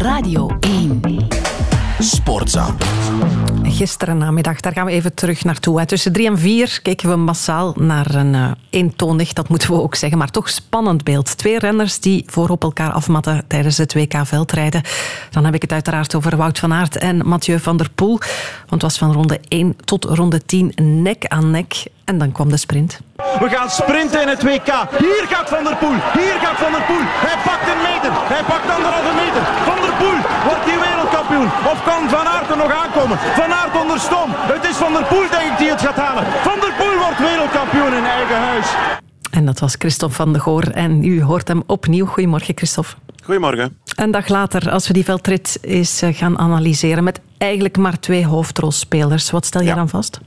Radio 1. Sportza. Gisteren namiddag, daar gaan we even terug naartoe. Tussen drie en vier keken we massaal naar een uh, eentonig, dat moeten we ook zeggen, maar toch spannend beeld. Twee renners die voor op elkaar afmatten tijdens het WK veldrijden. Dan heb ik het uiteraard over Wout van Aert en Mathieu van der Poel. Want het was van ronde 1 tot ronde 10 nek aan nek. En dan kwam de sprint. We gaan sprinten in het WK. Hier gaat Van der Poel. Hier gaat Van der Poel. Hij pakt een meter. Hij pakt anderhalve meter. Van der Poel wordt die wereldkampioen. Of kan Van Aert er nog aankomen? Van Aert onder stoom. Het is Van der Poel denk ik die het gaat halen. Van der Poel wordt wereldkampioen in eigen huis. En dat was Christophe van de Goor. En u hoort hem opnieuw. Goedemorgen, Christophe. Goedemorgen. Een dag later, als we die veldrit eens eh, gaan analyseren met eigenlijk maar twee hoofdrolspelers, wat stel je dan vast?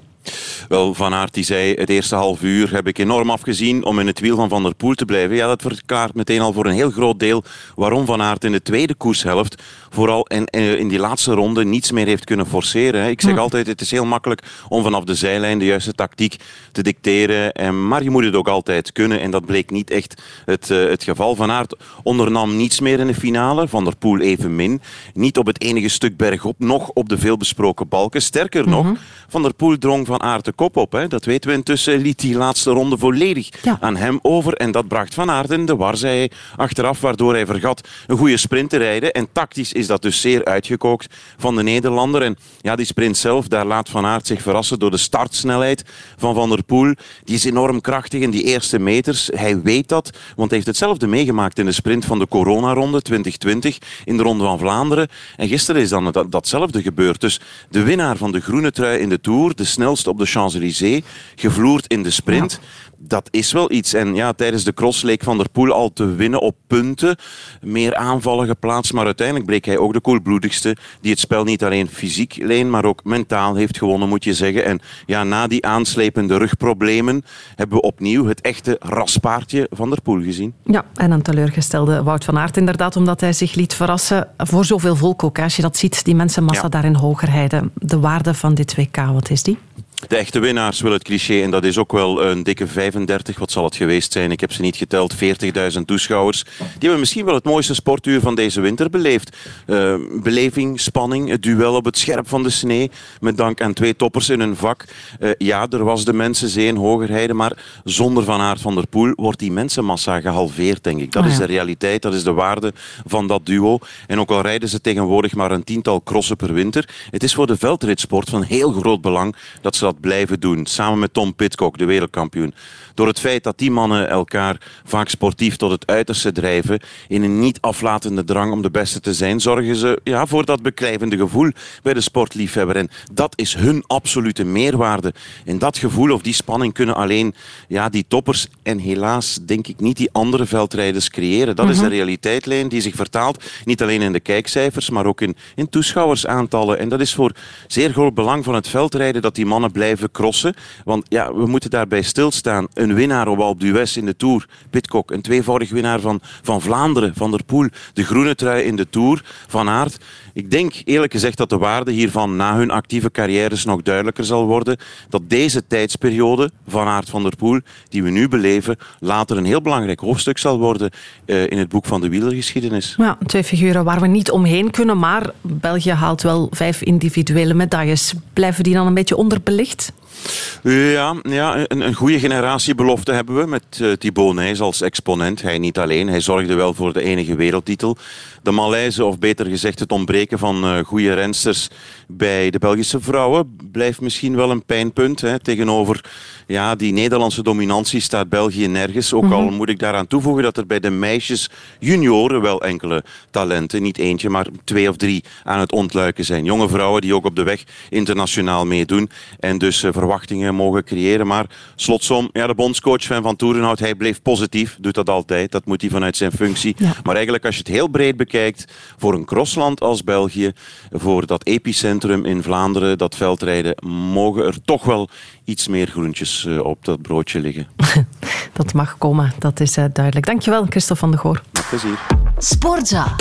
Wel, Van Aert die zei, het eerste half uur heb ik enorm afgezien om in het wiel van Van der Poel te blijven. Ja, dat verklaart meteen al voor een heel groot deel waarom Van Aert in de tweede koershelft vooral in, in die laatste ronde niets meer heeft kunnen forceren. Ik zeg hm. altijd, het is heel makkelijk om vanaf de zijlijn de juiste tactiek te dicteren. Maar je moet het ook altijd kunnen en dat bleek niet echt het, eh, het geval. Van Aert ondernam niets meer in de finale, Van der Poel evenmin. Niet op het enige stuk bergop, nog op de veelbesproken balken. Sterker nog, mhm. Van der Poel drong Van Aert de kop op. Hè. Dat weten we intussen, liet die laatste ronde volledig aan hem over. En dat bracht Van Aert in de war, zei achteraf, waardoor hij vergat een goede sprint te rijden. En tactisch is dat dus zeer uitgekookt van de Nederlander. En ja, die sprint zelf, daar laat Van Aert zich verrassen door de startsnelheid van Van der Poel. Die is enorm krachtig in die eerste meters. Hij weet dat, want hij heeft hetzelfde meegemaakt in de sprint van de Corona-ronde 2020 in de Ronde van Vlaanderen. En gisteren is dan datzelfde gebeurd. Dus de winnaar van de groene trui in de Tour, de snelste op de Champs-Élysées, gevloerd in de sprint dat is wel iets. En ja, tijdens de cross leek Van der Poel al te winnen op punten. Meer aanvallen geplaatst. Maar uiteindelijk bleek hij ook de koelbloedigste. Die het spel niet alleen fysiek leen, maar ook mentaal heeft gewonnen, moet je zeggen. En ja, na die aanslepende rugproblemen hebben we opnieuw het echte raspaardje Van der Poel gezien. Ja, en een teleurgestelde Wout van Aert inderdaad, omdat hij zich liet verrassen voor zoveel volk ook. Als je dat ziet, die mensenmassa ja. daar in Hogerheide. De waarde van dit WK, wat is die? De echte winnaars wil het cliché, en dat is ook wel een dikke 35, wat zal het geweest zijn? Ik heb ze niet geteld, 40.000 toeschouwers. Die hebben misschien wel het mooiste sportuur van deze winter beleefd. Uh, beleving, spanning, het duel op het scherp van de snee, met dank aan twee toppers in hun vak. Uh, ja, er was de mensenzee in Hogerheide, maar zonder Van Aert van der Poel wordt die mensenmassa gehalveerd, denk ik. Dat oh is de realiteit, dat is de waarde van dat duo. En ook al rijden ze tegenwoordig maar een tiental crossen per winter, het is voor de veldritsport van heel groot belang dat ze dat blijven doen. Samen met Tom Pitcock, de wereldkampioen. Door het feit dat die mannen elkaar vaak sportief tot het uiterste drijven, in een niet aflatende drang om de beste te zijn, zorgen ze ja, voor dat beklijvende gevoel bij de sportliefhebber. En dat is hun absolute meerwaarde. En dat gevoel of die spanning kunnen alleen ja, die toppers en helaas denk ik niet die andere veldrijders creëren. Dat is de mhm. realiteitlijn die zich vertaalt niet alleen in de kijkcijfers, maar ook in, in toeschouwersaantallen. En dat is voor zeer groot belang van het veldrijden dat die mannen blijven crossen. Want ja, we moeten daarbij stilstaan een winnaar op Alpe d'Huez in de Tour, Pitcock. Een tweevoudig winnaar van, van Vlaanderen, Van der Poel. De groene trui in de Tour, Van Aert. Ik denk eerlijk gezegd dat de waarde hiervan na hun actieve carrières nog duidelijker zal worden. Dat deze tijdsperiode van Aert van der Poel, die we nu beleven, later een heel belangrijk hoofdstuk zal worden uh, in het boek van de wielergeschiedenis. Ja, twee figuren waar we niet omheen kunnen, maar België haalt wel vijf individuele medailles. Blijven die dan een beetje onderbelicht? Licht. Ja, ja een, een goede generatiebelofte hebben we met uh, Thibaut Nijs als exponent. Hij niet alleen, hij zorgde wel voor de enige wereldtitel. De Malaise, of beter gezegd het ontbreken van uh, goede rensters bij de Belgische vrouwen, blijft misschien wel een pijnpunt. Hè. Tegenover ja, die Nederlandse dominantie staat België nergens. Ook al mhm. moet ik daaraan toevoegen dat er bij de meisjes junioren wel enkele talenten, niet eentje, maar twee of drie aan het ontluiken zijn. Jonge vrouwen die ook op de weg internationaal meedoen en dus uh, verwachtingen mogen creëren. Maar slotsom, ja, de bondscoach van Van Toerenhout, hij bleef positief, doet dat altijd. Dat moet hij vanuit zijn functie. Maar eigenlijk als je het heel breed bekijkt, voor een crossland als België, voor dat epicentrum in Vlaanderen, dat veldrijden, mogen er toch wel iets meer groentjes eh, op dat broodje liggen. dat mag komen, dat is uh, duidelijk. Dankjewel, Christophe van de Goor. Met plezier. Sportza.